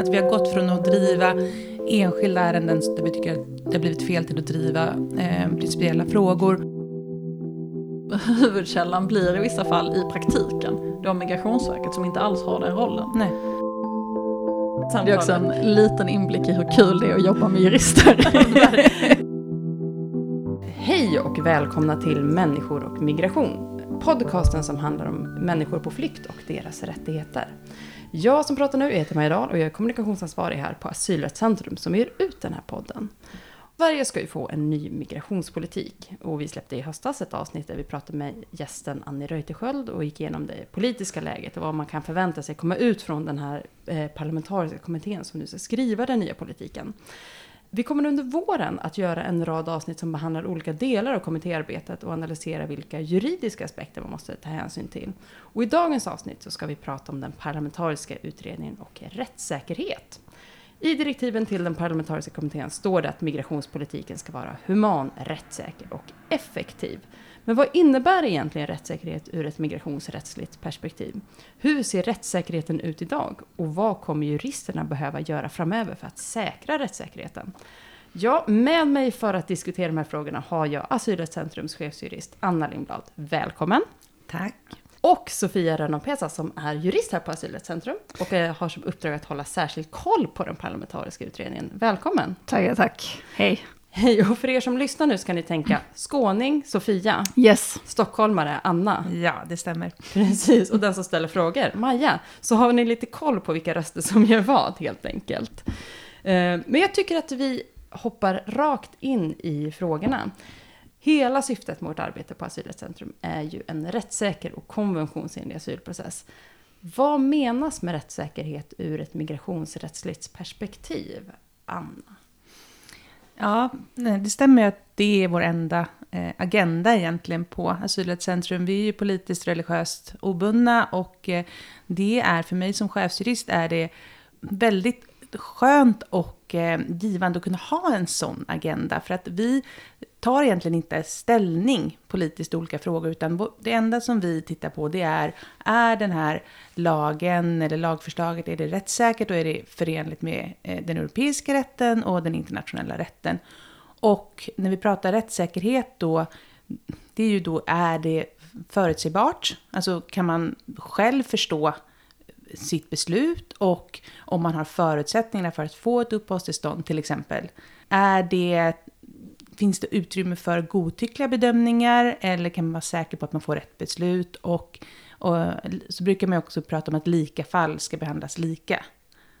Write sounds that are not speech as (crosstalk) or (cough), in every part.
Att vi har gått från att driva enskilda ärenden där vi tycker att det har blivit fel till att driva eh, principiella frågor. Huvudkällan blir i vissa fall i praktiken då Migrationsverket som inte alls har den rollen. Nej. Det är också en liten inblick i hur kul det är att jobba med jurister. (laughs) Hej och välkomna till Människor och migration. Podcasten som handlar om människor på flykt och deras rättigheter. Jag som pratar nu heter Maja Dahl och jag är kommunikationsansvarig här på Asylrättscentrum som ger ut den här podden. Sverige ska ju få en ny migrationspolitik och vi släppte i höstas ett avsnitt där vi pratade med gästen Annie Reuterskiöld och gick igenom det politiska läget och vad man kan förvänta sig komma ut från den här eh, parlamentariska kommittén som nu ska skriva den nya politiken. Vi kommer under våren att göra en rad avsnitt som behandlar olika delar av kommittéarbetet och analysera vilka juridiska aspekter man måste ta hänsyn till. Och i dagens avsnitt så ska vi prata om den parlamentariska utredningen och rättssäkerhet. I direktiven till den parlamentariska kommittén står det att migrationspolitiken ska vara human, rättssäker och effektiv. Men vad innebär egentligen rättssäkerhet ur ett migrationsrättsligt perspektiv? Hur ser rättssäkerheten ut idag? Och vad kommer juristerna behöva göra framöver för att säkra rättssäkerheten? Ja, med mig för att diskutera de här frågorna har jag Asylrättscentrums chefsjurist Anna Lindblad. Välkommen! Tack. Och Sofia Rönnon-Pesa som är jurist här på Asylrättscentrum och eh, har som uppdrag att hålla särskild koll på den parlamentariska utredningen. Välkommen! Tack, tack. Hej. Hej, och för er som lyssnar nu ska ni tänka skåning, Sofia. Yes. Stockholmare, Anna. Ja, det stämmer. Precis, och den som ställer frågor, Maja. Så har ni lite koll på vilka röster som gör vad, helt enkelt. Eh, men jag tycker att vi hoppar rakt in i frågorna. Hela syftet med vårt arbete på Asylrättscentrum är ju en rättssäker och konventionsenlig asylprocess. Vad menas med rättssäkerhet ur ett migrationsrättsligt perspektiv, Anna? Ja, det stämmer att det är vår enda eh, agenda egentligen på Asylrättscentrum. Vi är ju politiskt religiöst obundna och eh, det är för mig som chefsjurist är det väldigt skönt och eh, givande att kunna ha en sån agenda. För att vi tar egentligen inte ställning politiskt i olika frågor, utan det enda som vi tittar på det är, är den här lagen eller lagförslaget, är det rättssäkert och är det förenligt med eh, den europeiska rätten och den internationella rätten? Och när vi pratar rättssäkerhet då, det är ju då, är det förutsägbart? Alltså kan man själv förstå sitt beslut och om man har förutsättningar för att få ett uppehållstillstånd till exempel. Är det, finns det utrymme för godtyckliga bedömningar eller kan man vara säker på att man får rätt beslut? Och, och så brukar man också prata om att lika fall ska behandlas lika.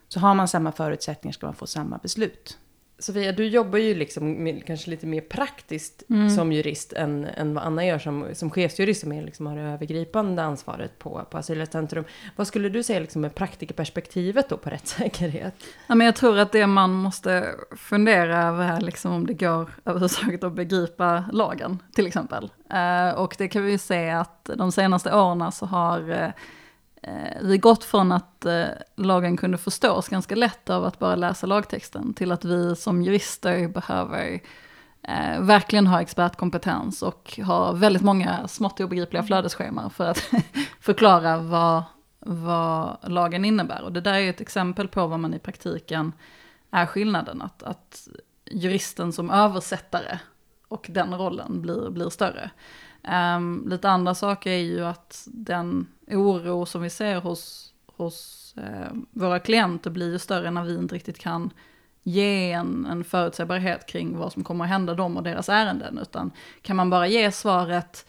Så har man samma förutsättningar ska man få samma beslut. Sofia, du jobbar ju liksom med, kanske lite mer praktiskt mm. som jurist än, än vad Anna gör som, som chefsjurist som är, liksom har det övergripande ansvaret på, på Asylrättscentrum. Vad skulle du säga liksom är praktikerperspektivet då på rättssäkerhet? Ja, men jag tror att det man måste fundera över är liksom om det går överhuvudtaget att begripa lagen till exempel. Uh, och det kan vi se att de senaste åren så har eh, Eh, vi gått från att eh, lagen kunde förstås ganska lätt av att bara läsa lagtexten till att vi som jurister behöver eh, verkligen ha expertkompetens och ha väldigt många smått obegripliga flödesscheman för att (laughs) förklara vad, vad lagen innebär. Och det där är ett exempel på vad man i praktiken är skillnaden. Att, att juristen som översättare och den rollen blir, blir större. Um, lite andra saker är ju att den oro som vi ser hos, hos uh, våra klienter blir ju större när vi inte riktigt kan ge en, en förutsägbarhet kring vad som kommer att hända dem och deras ärenden. Utan kan man bara ge svaret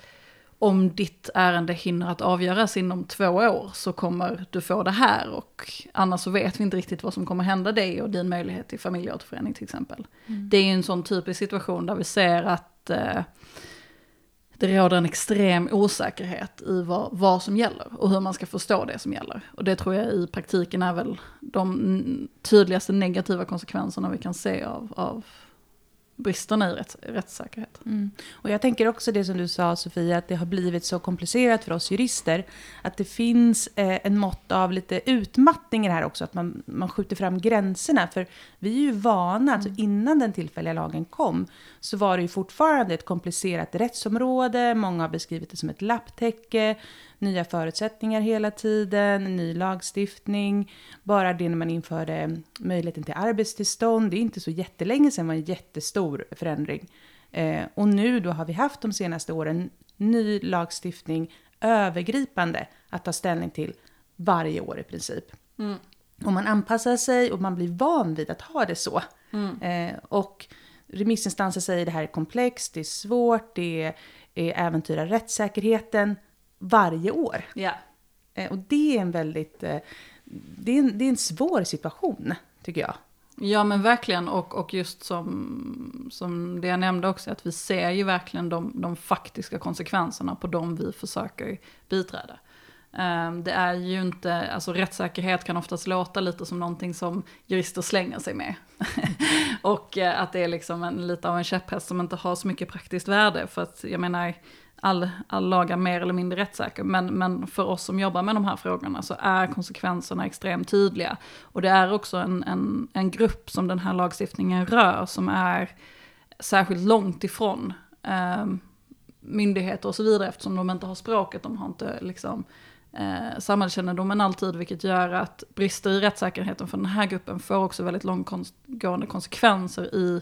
om ditt ärende hinner att avgöras inom två år så kommer du få det här och annars så vet vi inte riktigt vad som kommer hända dig och din möjlighet till familjeåterförening till exempel. Mm. Det är ju en sån typisk situation där vi ser att eh, det råder en extrem osäkerhet i vad, vad som gäller och hur man ska förstå det som gäller. Och det tror jag i praktiken är väl de tydligaste negativa konsekvenserna vi kan se av, av bristerna i rätts, rättssäkerhet. Mm. Och jag tänker också det som du sa Sofia, att det har blivit så komplicerat för oss jurister. Att det finns eh, en mått av lite utmattning i det här också, att man, man skjuter fram gränserna. För vi är ju vana, mm. alltså innan den tillfälliga lagen kom, så var det ju fortfarande ett komplicerat rättsområde. Många har beskrivit det som ett lapptäcke. nya förutsättningar hela tiden, ny lagstiftning. Bara det när man införde möjligheten till arbetstillstånd, det är inte så jättelänge sedan var en jättestor förändring. Eh, och nu då har vi haft de senaste åren ny lagstiftning övergripande att ta ställning till varje år i princip. Mm. Och man anpassar sig och man blir van vid att ha det så. Mm. Eh, och remissinstanser säger att det här är komplext, det är svårt, det är, äventyrar rättssäkerheten varje år. Yeah. Eh, och det är en väldigt, eh, det, är en, det är en svår situation tycker jag. Ja men verkligen och, och just som, som det jag nämnde också att vi ser ju verkligen de, de faktiska konsekvenserna på de vi försöker biträda. Ehm, det är ju inte, alltså rättssäkerhet kan oftast låta lite som någonting som jurister slänger sig med. (laughs) och eh, att det är liksom en, lite av en käpphäst som inte har så mycket praktiskt värde. För att jag menar, all, all lag är mer eller mindre rättssäker. Men, men för oss som jobbar med de här frågorna så är konsekvenserna extremt tydliga. Och det är också en, en, en grupp som den här lagstiftningen rör som är särskilt långt ifrån eh, myndigheter och så vidare eftersom de inte har språket, de har inte liksom eh, samhällskännedomen alltid, vilket gör att brister i rättssäkerheten för den här gruppen får också väldigt långtgående konsekvenser i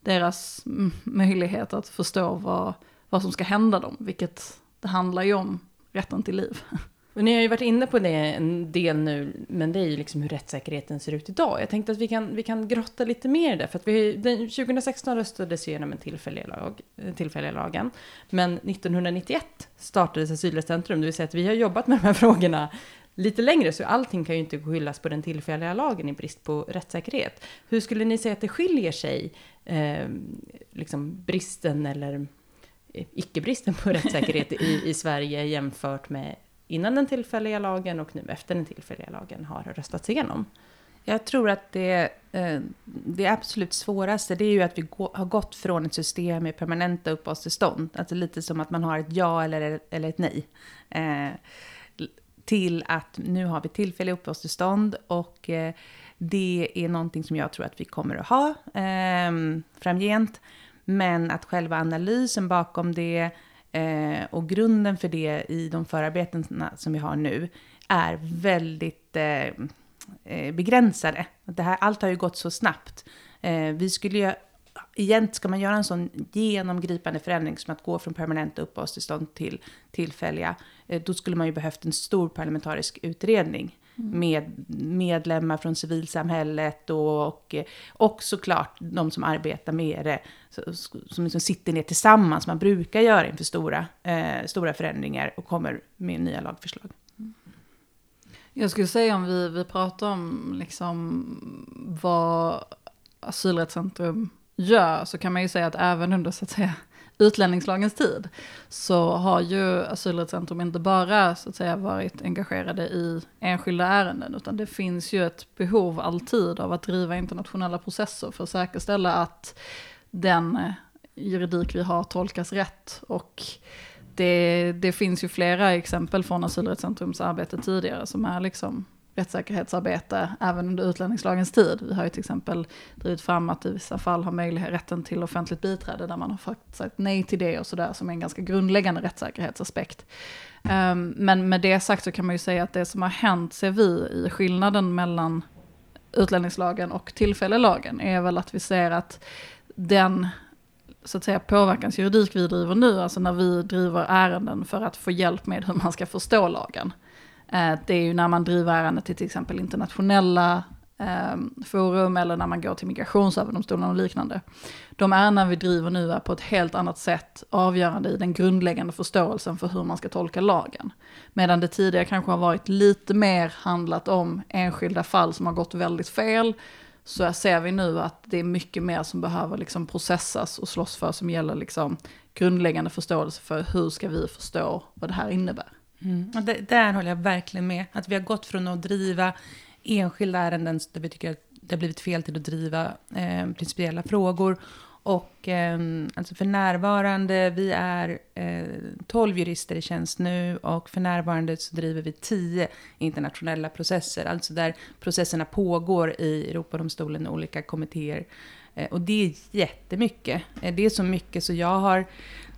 deras mm, möjlighet att förstå vad vad som ska hända dem, vilket det handlar ju om rätten till liv. (laughs) Och ni har ju varit inne på det en del nu, men det är ju liksom hur rättssäkerheten ser ut idag. Jag tänkte att vi kan, vi kan grotta lite mer i det, för att vi, den, 2016 röstades igenom en tillfällig lag, eh, tillfälliga lagen, men 1991 startades Asylrättscentrum, det vill säga att vi har jobbat med de här (laughs) frågorna lite längre, så allting kan ju inte skyllas på den tillfälliga lagen i brist på rättssäkerhet. Hur skulle ni säga att det skiljer sig, eh, liksom bristen eller icke-bristen på rättssäkerhet i, i Sverige jämfört med innan den tillfälliga lagen och nu efter den tillfälliga lagen har röstats igenom? Jag tror att det, eh, det absolut svåraste det är ju att vi har gått från ett system med permanenta uppehållstillstånd, alltså lite som att man har ett ja eller, eller ett nej, eh, till att nu har vi tillfälliga uppehållstillstånd och eh, det är någonting som jag tror att vi kommer att ha framgent. Men att själva analysen bakom det eh, och grunden för det i de förarbetena som vi har nu är väldigt eh, eh begränsade. Det här, allt har ju gått så snabbt. Eh, vi skulle ju, egentligen ska man göra en sån genomgripande förändring som att gå från permanenta uppehållstillstånd till tillfälliga, eh, då skulle man ju behövt en stor parlamentarisk utredning med medlemmar från civilsamhället och, och, och såklart de som arbetar med det, som liksom sitter ner tillsammans, man brukar göra inför stora, eh, stora förändringar och kommer med nya lagförslag. Jag skulle säga om vi, vi pratar om liksom vad Asylrättscentrum gör, så kan man ju säga att även under så att säga utlänningslagens tid så har ju Asylrättscentrum inte bara så att säga varit engagerade i enskilda ärenden utan det finns ju ett behov alltid av att driva internationella processer för att säkerställa att den eh, juridik vi har tolkas rätt. Och det, det finns ju flera exempel från Asylrättscentrums arbete tidigare som är liksom rättssäkerhetsarbete även under utlänningslagens tid. Vi har ju till exempel drivit fram att i vissa fall har möjlighet, rätten till offentligt biträde där man har faktiskt sagt nej till det och sådär som är en ganska grundläggande rättssäkerhetsaspekt. Um, men med det sagt så kan man ju säga att det som har hänt ser vi i skillnaden mellan utlänningslagen och tillfällelagen är väl att vi ser att den så att säga påverkansjuridik vi driver nu, alltså när vi driver ärenden för att få hjälp med hur man ska förstå lagen, Eh, det är ju när man driver ärenden till till exempel internationella ehm, forum eller när man går till migrationsöverdomstolen och liknande. De ärenden vi driver nu är på ett helt annat sätt avgörande i den grundläggande förståelsen för hur man ska tolka lagen. Medan det tidigare kanske har varit lite mer handlat om enskilda fall som har gått väldigt fel, så ser vi nu att det är mycket mer som behöver liksom processas och slåss för som gäller liksom grundläggande förståelse för hur ska vi förstå vad det här innebär. Mm. Och det, där håller jag verkligen med. Att vi har gått från att driva enskilda ärenden där vi tycker att det har blivit fel till att driva eh, principiella frågor. Och eh, alltså för närvarande, vi är eh, 12 jurister i tjänst nu och för närvarande så driver vi 10 internationella processer. Alltså där processerna pågår i Europadomstolen och olika kommittéer. Eh, och det är jättemycket. Eh, det är så mycket så jag har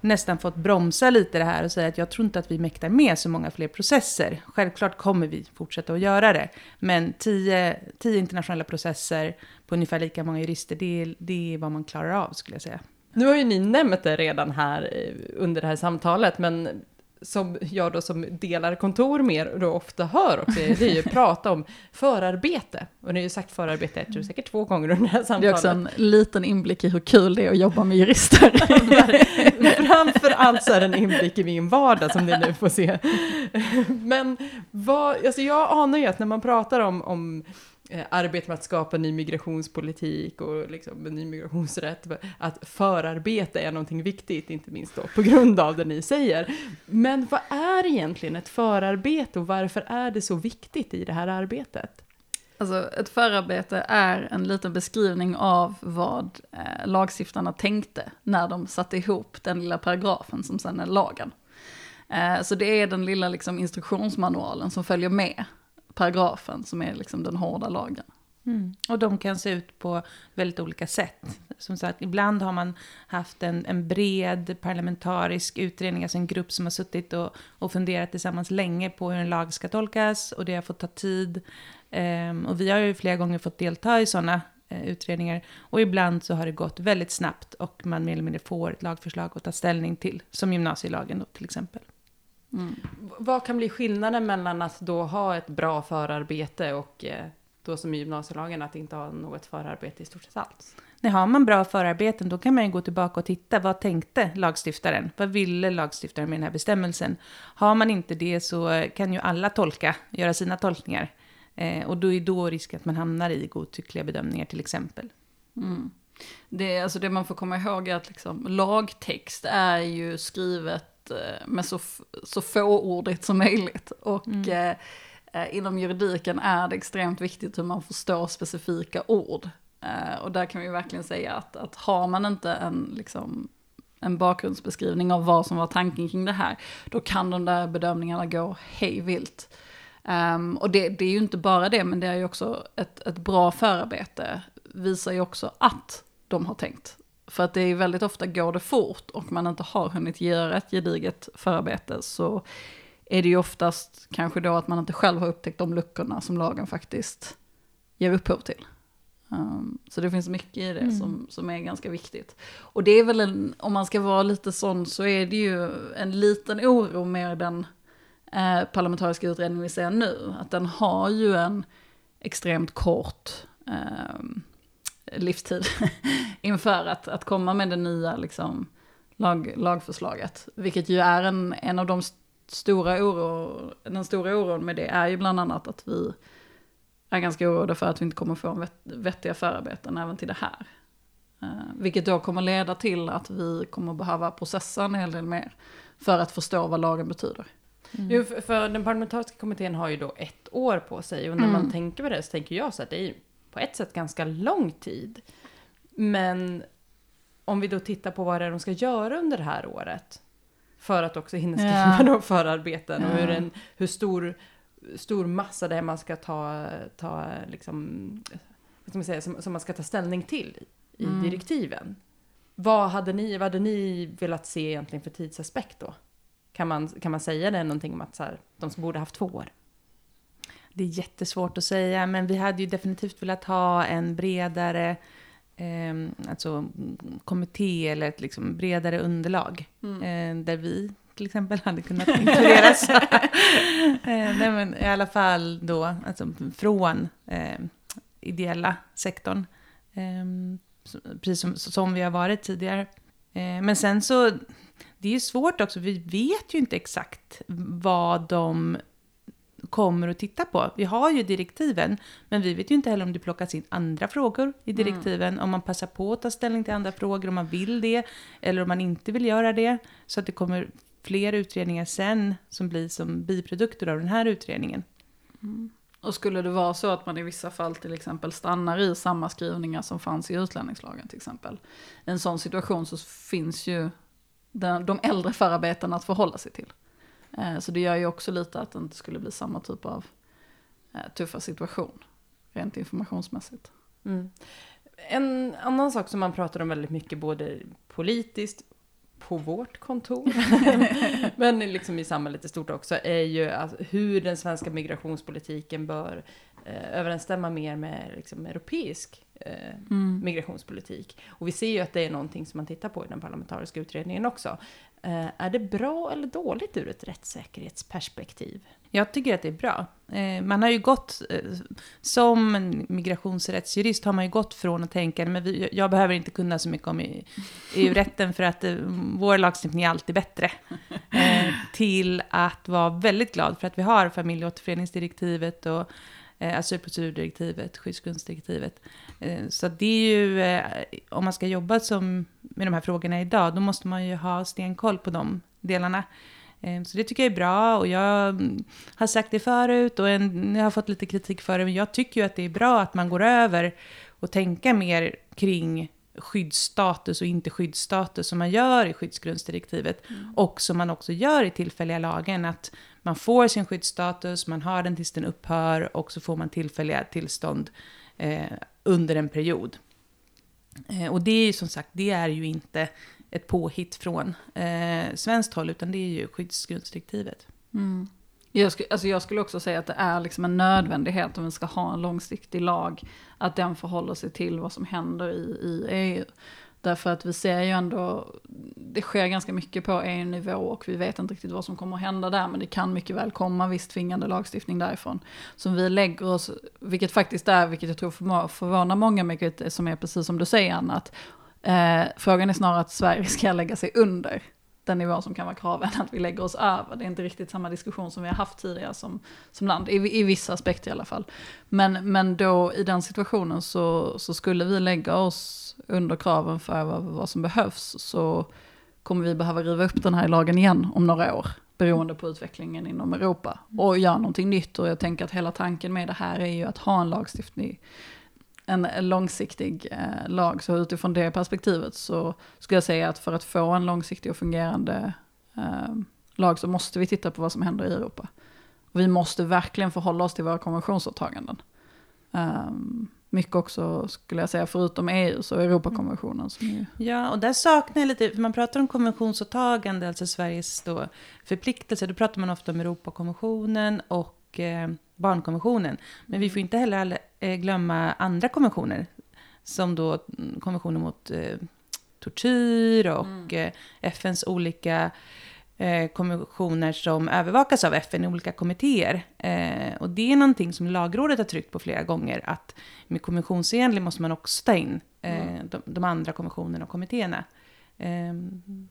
nästan fått bromsa lite det här och säga att jag tror inte att vi mäktar med så många fler processer. Självklart kommer vi fortsätta att göra det, men tio, tio internationella processer på ungefär lika många jurister, det, det är vad man klarar av skulle jag säga. Nu har ju ni nämnt det redan här eh, under det här samtalet, men som jag då som delar kontor mer då ofta hör också, det är ju prata om förarbete. Och ni har ju sagt förarbete, jag tror säkert två gånger under det här samtalet. Det är också en liten inblick i hur kul det är att jobba med jurister. (laughs) Framför allt så är det en inblick i min vardag som ni nu får se. Men vad, alltså jag anar ju att när man pratar om, om Eh, arbete med att skapa ny migrationspolitik och liksom ny migrationsrätt, att förarbete är någonting viktigt, inte minst då på grund av det ni säger. Men vad är egentligen ett förarbete och varför är det så viktigt i det här arbetet? Alltså ett förarbete är en liten beskrivning av vad eh, lagstiftarna tänkte när de satte ihop den lilla paragrafen som sen är lagen. Eh, så det är den lilla liksom, instruktionsmanualen som följer med paragrafen som är liksom den hårda lagen. Mm. Och de kan se ut på väldigt olika sätt. Som sagt, ibland har man haft en, en bred parlamentarisk utredning, alltså en grupp som har suttit och, och funderat tillsammans länge på hur en lag ska tolkas och det har fått ta tid. Um, och vi har ju flera gånger fått delta i sådana uh, eh, utredningar och ibland så har det gått väldigt snabbt och man mer eller mindre får ett lagförslag att ta ställning till, som gymnasielagen då till exempel. Mm. Vad kan bli skillnaden mellan att då ha ett bra förarbete och eh, då som i gymnasielagen att inte ha något förarbete i stort sett alls? Nej, har man bra förarbeten då kan man ju gå tillbaka och titta. Vad tänkte lagstiftaren? Vad ville lagstiftaren med den här bestämmelsen? Har man inte det så kan ju alla tolka, göra sina tolkningar. Eh, och då är då risken att man hamnar i godtyckliga bedömningar till exempel. Mm. Det, alltså det man får komma ihåg är att liksom, lagtext är ju skrivet eh, med så, så fåordigt som möjligt. Och mm. eh, inom juridiken är det extremt viktigt hur man förstår specifika ord. Eh, och där kan vi verkligen säga att, att har man inte en, liksom, en bakgrundsbeskrivning av vad som var tanken kring det här, då kan de där bedömningarna gå hej vilt. Um, och det, det, är ju inte bara det, men det är ju också ett, ett bra förarbete visar ju också att de har tänkt. För att det är väldigt ofta går det fort och man inte har hunnit göra ett gediget förarbete så är det ju oftast kanske då att man inte själv har upptäckt de luckorna som lagen faktiskt ger upphov till. Um, så det finns mycket i det mm. som, som är ganska viktigt. Och det är väl en, om man ska vara lite sån så är det ju en liten oro med den eh, parlamentariska utredningen vi ser nu. Att den har ju en extremt kort eh, livstid (laughs) inför att, att komma med det nya liksom, lag, lagförslaget. Vilket ju är en, en av de stora oro, den stora oron med det är ju bland annat att vi är ganska oroade för att vi inte kommer få vett, vettiga förarbeten även till det här. Uh, vilket då kommer leda till att vi kommer behöva processa en hel del mer för att förstå vad lagen betyder. Mm. Jo, för, för, den parlamentariska kommittén har ju då ett år på sig och när mm. man tänker på det så tänker jag så att det är på ett sätt ganska lång tid. Men om vi då tittar på vad det är de ska göra under det här året för att också hinna skriva ja. de förarbeten och hur, en, hur stor stor massa det är man ska ta, ta liksom, man säga, som, som man ska ta ställning till i mm. direktiven. Vad hade, ni, vad hade ni velat se egentligen för tidsaspekt då? Kan man, kan man säga det någonting om att så här, de borde haft två år? Det är jättesvårt att säga, men vi hade ju definitivt velat ha en bredare eh, alltså, kommitté eller ett liksom bredare underlag. Mm. Eh, där vi till exempel hade kunnat inkluderas. (laughs) eh, nej, men I alla fall då alltså, från eh, ideella sektorn. Eh, precis som, som vi har varit tidigare. Eh, men sen så, det är ju svårt också, vi vet ju inte exakt vad de kommer att titta på. Vi har ju direktiven, men vi vet ju inte heller om det plockas in andra frågor i mm. direktiven, mm. om man passar på att ta ställning till andra frågor, om man vill det, eller om man inte vill göra det, så att det kommer fler utredningar sen som blir som biprodukter av den här utredningen. Mm. Och skulle det vara så att man i vissa fall till exempel stannar i samma skrivningar som fanns i utlänningslagen till exempel. I en sån situation så finns ju de äldre förarbetena att förhålla sig till. Eh, så det gör ju också lite att det inte skulle bli samma typ av eh, tuffa situation, rent informationsmässigt. Mm. En annan sak som man pratar om väldigt mycket, både politiskt på vårt kontor, (laughs) men liksom i samhället i stort också, är ju hur den svenska migrationspolitiken bör eh, överensstämma mer med liksom, europeisk eh, Mm. migrationspolitik. Och vi ser ju att det är någonting som man tittar på i den parlamentariska utredningen också. Eh, är det bra eller dåligt ur ett rättssäkerhetsperspektiv? Jag tycker att det är bra. Eh, Man har ju gått, eh, som migrationsrättsjurist har man ju gått från att tänka, men vi, jag behöver inte kunna så mycket om EU-rätten (laughs) för att vår lagstiftning är alltid bättre. Till att vara väldigt glad för att vi har familjeåterföreningsdirektivet och eh, asylprocedurdirektivet, skyddsgrundsdirektivet. Eh, Så det är ju, eh, om man ska jobba som, med de här frågorna idag, då måste man ju ha stenkoll på de delarna. Eh, Så det tycker jag är bra och jag mm, har sagt det förut och en, jag har fått lite kritik för det, men jag tycker ju att det är bra att man går över och tänka mer kring skyddsstatus och inte skyddsstatus som man gör i skyddsgrundsdirektivet och som man också gör i tillfälliga lagen. Att man får sin skyddsstatus, man har den tills den upphör och så får man tillfälliga tillstånd eh, under en period. Eh, och det är ju som sagt, det är ju inte ett påhitt från eh, svenskt håll, utan det är ju skyddsgrundsdirektivet. Mm. Jag, skulle, alltså jag skulle också säga att det är liksom en nödvändighet om vi ska ha en långsiktig lag, att den förhåller sig till vad som händer i, i EU. Därför att vi ser ju ändå, det sker ganska mycket på EU-nivå och vi vet inte riktigt vad som kommer att hända där, men det kan mycket väl komma viss tvingande lagstiftning därifrån. Som vi lägger oss, vilket faktiskt är, vilket jag tror förvånar många mycket, som är precis som du säger Anna, att eh, frågan är snarare att Sverige ska lägga sig under den nivå som kan vara kraven, att vi lägger oss över. Det är inte riktigt samma diskussion som vi har haft tidigare som, som land, i, i vissa aspekter i alla fall. Men, men då i den situationen så, så skulle vi lägga oss under kraven för vad, vad som behövs så kommer vi behöva riva upp den här lagen igen om några år. Beroende på utvecklingen inom Europa. Och göra någonting nytt. Och jag tänker att hela tanken med det här är ju att ha en lagstiftning en långsiktig eh, lag. Så utifrån det perspektivet så skulle jag säga att för att få en långsiktig och fungerande eh, lag så måste vi titta på vad som händer i Europa. Och vi måste verkligen förhålla oss till våra konventionsåtaganden. Um, mycket också, skulle jag säga, förutom EU, så Europakonventionen som ju... Ja, och där saknar jag lite, för man pratar om konventionsåtagande, alltså Sveriges då förpliktelse, då pratar man ofta om Europakonventionen och eh, barnkonventionen. Men vi får inte heller eh, glömma andra konventioner, som då mm, konventionen mot eh, tortyr och eh, FNs olika eh, konventioner som övervakas av FN i olika kommittéer. Eh, och det är någonting som lagrådet har tryckt på flera gånger, att med konventionsenlig måste man också ta in eh, de, de andra konventionerna och kommittéerna. Eh,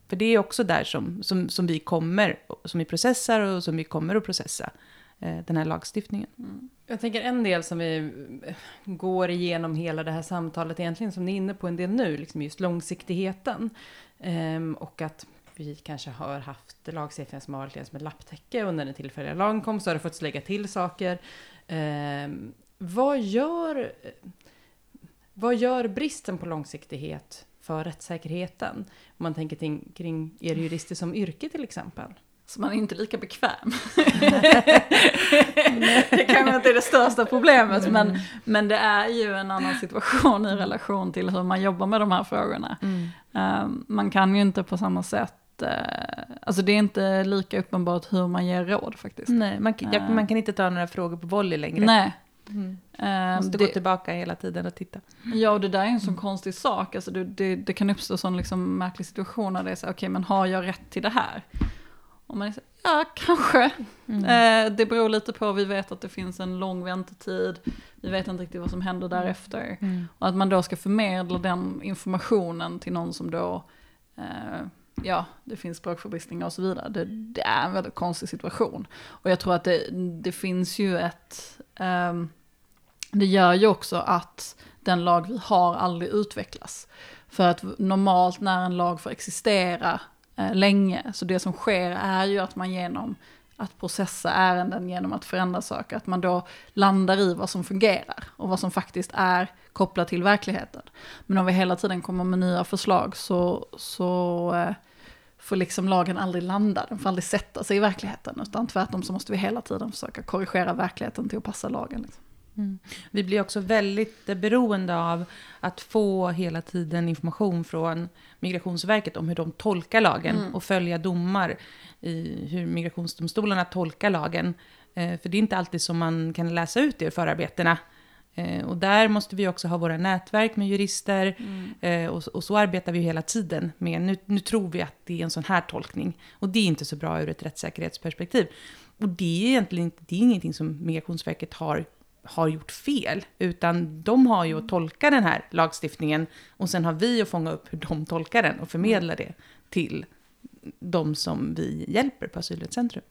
för det är också där som, som, som vi kommer, som vi processar och som vi kommer att processa Eh, den här lagstiftningen. Mm. Jag tänker en del som vi eh, går igenom hela det här samtalet egentligen, som ni är inne på en del nu, liksom just långsiktigheten. Ehm, och att vi kanske har haft lagstiftningar som har varit som ett lapptäcke under den tillfälliga lagen kom, så har det fått lägga till saker. Ehm, vad, gör, eh, vad gör bristen på långsiktighet för rättssäkerheten? Om man tänker kring er jurister som yrke till exempel. Så man är inte lika bekväm. (laughs) det kanske inte är det största problemet, men, men det är ju en annan situation i relation till hur man jobbar med de här frågorna. Um, man kan ju inte på samma sätt, uh, alltså det är inte lika uppenbart hur man ger råd faktiskt. Nej, man, kan- jag, man kan inte ta några frågor på volley längre. Nej. Mm. Ehm, Måste det- gå tillbaka hela tiden och titta. Ja, och det där är en Mm. sån konstig sak. Alltså det, det, det kan uppstå sån liksom märklig situation när det är så, okej, men har jag rätt till det här? Och man är så, ja, kanske. Mm. Eh, det beror lite på, vi vet att det finns en lång väntetid, vi vet inte riktigt vad som händer därefter. Mm. Och att man då ska förmedla den informationen till någon som då, eh, ja, det finns språkförbistringar och så vidare. Det, det är en väldigt konstig situation. Och jag tror att det, det finns ju ett, ehm, det gör ju också att den lag vi har aldrig utvecklas. För att normalt när en lag får existera eh, Eh, länge, så det som sker är ju att man genom att processa ärenden genom att förändra saker, att man då landar i vad som fungerar och vad som faktiskt är kopplat till verkligheten. Men om vi hela tiden kommer med nya förslag så, så eh, får liksom lagen aldrig landa, den får aldrig sätta sig i verkligheten, utan tvärtom så måste vi hela tiden försöka korrigera verkligheten till att passa lagen. Liksom. Mm. Vi blir också väldigt beroende av att få hela tiden information från Migrationsverket om hur de tolkar lagen Mm. och följa domar i hur migrationsdomstolarna tolkar lagen. Eh, för det är inte alltid som man kan läsa ut det ur förarbetena. Eh, och där måste vi också ha våra nätverk med jurister. Eh, och, och så arbetar vi hela tiden med, nu, nu tror vi att det är en sån här tolkning. Och det är inte så bra ur ett rättssäkerhetsperspektiv. Och det är egentligen det är ingenting som Migrationsverket har, har gjort fel. Utan de har ju att tolka den här lagstiftningen. Och sen har vi att fånga upp hur de tolkar den och förmedla det till de som vi hjälper på Asylrättscentrum.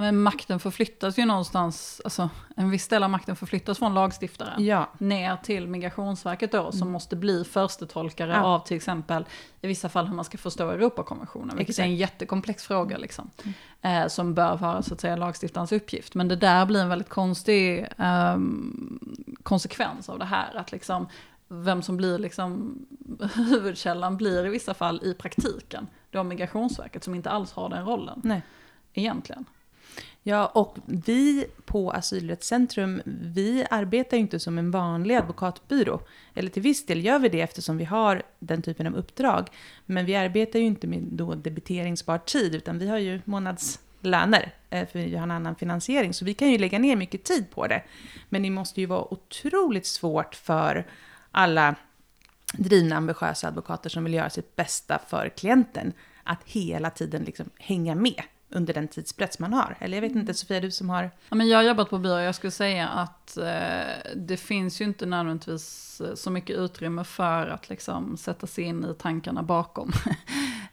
Men makten förflyttas ju någonstans, alltså en viss del av makten förflyttas från lagstiftaren. Ja, ner till Migrationsverket då, som måste bli förstetolkare Ja. av till exempel i vissa fall hur man ska förstå Europakonventionen, vilket är en Exakt. jättekomplex fråga liksom. Eh, som bör vara så att säga lagstiftarens uppgift. Men det där blir en väldigt konstig ehm, konsekvens av det här, att liksom vem som blir liksom (laughs) huvudkällan blir i vissa fall i praktiken då Migrationsverket som inte alls har den rollen nej. egentligen. Ja, och vi på Asylrättscentrum, vi arbetar ju inte som en vanlig advokatbyrå. Eller till viss del gör vi det eftersom vi har den typen av uppdrag. Men vi arbetar ju inte med då debiteringsbar tid, utan vi har ju månadslöner, eh, för vi har en annan finansiering. Så vi kan ju lägga ner mycket tid på det. Men det måste ju vara otroligt svårt för alla drivna, ambitiösa advokater som vill göra sitt bästa för klienten, att hela tiden liksom hänga med under den tidspress man har. Eller jag vet inte, Sofia, du som har... Ja, men jag har jobbat på byrå, jag skulle säga att eh, det finns ju inte nödvändigtvis eh, så mycket utrymme för att liksom sätta sig in i tankarna bakom. (laughs)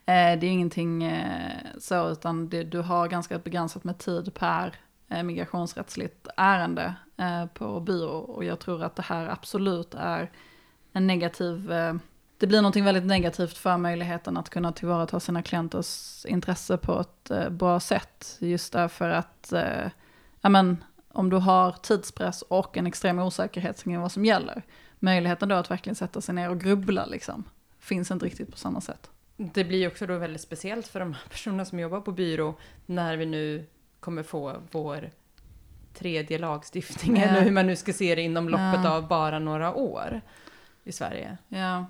eh, det är ingenting eh, så, utan det, du har ganska begränsat med tid per eh, migrationsrättsligt ärende eh, på byrå. Och jag tror att det här absolut är en negativ... Det blir någonting väldigt negativt för möjligheten att kunna tillvarata sina klienters intresse på ett eh, bra sätt. Just därför att eh, ja, men, om du har tidspress och en extrem osäkerhet kring vad som gäller, möjligheten då att verkligen sätta sig ner och grubbla liksom, finns inte riktigt på samma sätt. Det blir också då väldigt speciellt för de här personerna som jobbar på byrå när vi nu kommer få vår tredje lagstiftning, Ja. eller hur man nu ska se det inom loppet Ja. av bara några år i Sverige. Ja.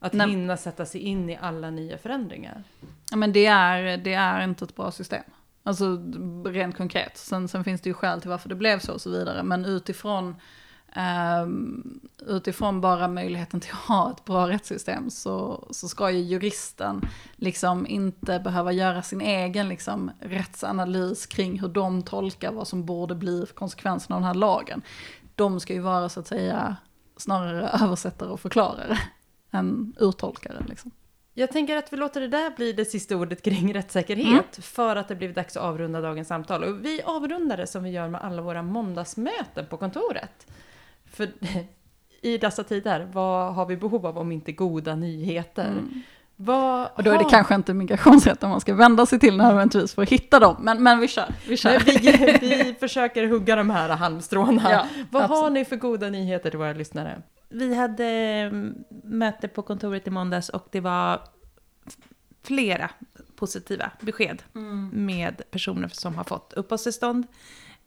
Att Nej. hinna sätta sig in i alla nya förändringar. Ja, men det är, det är inte ett bra system. Alltså rent konkret. Sen, sen finns det ju skäl till varför det blev så och så vidare. Men utifrån, ehm, utifrån bara möjligheten till att ha ett bra rättssystem så, så ska ju juristen liksom inte behöva göra sin egen liksom, rättsanalys kring hur de tolkar vad som borde bli konsekvenserna av den här lagen. De ska ju vara så att säga snarare översättare och förklarare än urtolkare. Liksom. Jag tänker att vi låter det där bli det sista ordet kring rättssäkerhet Mm. för att det blivit dags att avrunda dagens samtal. Och vi avrundar det som vi gör med alla våra måndagsmöten på kontoret. För (laughs) i dessa tider, vad har vi behov av om inte goda nyheter? Mm. Vad Och då är det har- kanske inte migrationsrätten man ska vända sig till nödvändigtvis för att hitta dem. Men, men vi kör, vi kör. Vi, vi försöker hugga de här halmstråna. Ja, vad har absolut. ni för goda nyheter till våra lyssnare? Vi hade mm, möte på kontoret i måndags och det var flera positiva besked Mm. med personer som har fått uppehållstillstånd.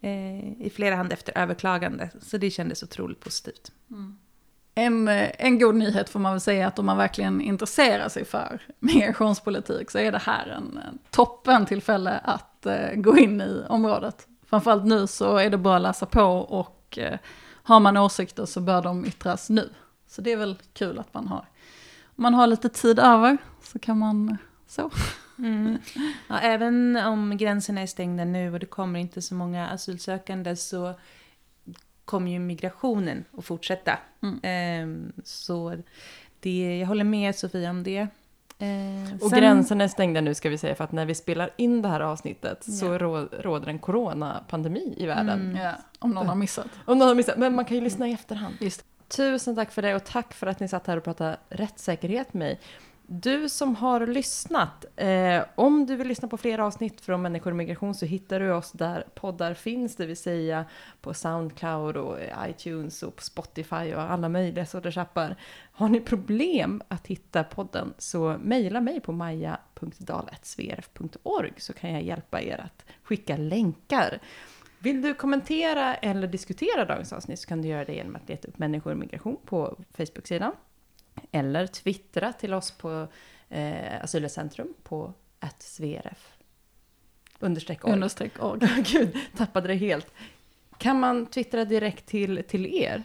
Eh, I flera hand efter överklagande. Så det kändes otroligt positivt. En, eh, en god nyhet får man väl säga att om man verkligen intresserar sig för (laughs) migrationspolitik så är det här en, en toppen tillfälle att eh, gå in i området. Framförallt nu så är det bara att läsa på och eh, har man åsikter så bör de yttras nu. Så det är väl kul att man har. Om man har lite tid över så kan man så. Mm. (laughs) Ja, även om gränserna är stängda nu och det kommer inte så många asylsökande så kommer ju migrationen att fortsätta. Mm. Ehm, så det, jag håller med Sofia om det. Eh, Och sen- gränserna är stängda nu ska vi säga för att när vi spelar in det här avsnittet så Ja. rå, råder en coronapandemi i världen. Mm. Ja, om någon har missat. Om någon har missat, men man kan ju lyssna i efterhand. Just Tusen tack för det och tack för att ni satt här och pratade rättssäkerhet med mig. Du som har lyssnat, eh, om du vill lyssna på fler avsnitt från Människor och migration så hittar du oss där poddar finns, det vill säga på Soundcloud och iTunes och på Spotify och alla möjliga sorters appar. Har ni problem att hitta podden så mejla mig på maja.dahl.svrf.org så kan jag hjälpa er att skicka länkar. Vill du kommentera eller diskutera dagens avsnitt så kan du göra det genom att leta upp människor och migration på Facebook-sidan. Eller twittra till oss på eh, Asylcentrum på svrf understreck org. Understreck org. (laughs) Gud, tappade det helt. Kan man twittra direkt till, till er?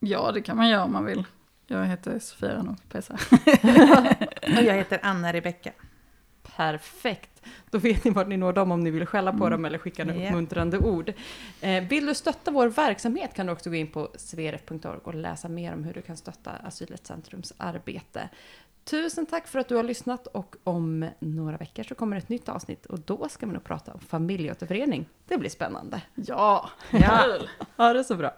Ja, det kan man göra om man vill. Jag heter Sofia Rano Pesa. (laughs) Och jag heter Anna Rebecka. Perfekt. Då vet ni vart ni når dem om ni vill skälla på Mm. dem eller skicka några Ja. uppmuntrande ord. Eh, vill du stötta vår verksamhet kan du också gå in på sveref.org och läsa mer om hur du kan stötta Asylrättscentrums arbete. Tusen tack för att du har lyssnat och om några veckor så kommer ett nytt avsnitt och då ska vi nog prata om familjeåterförening. Det blir spännande. Ja, Ja. kul! Ha det så bra.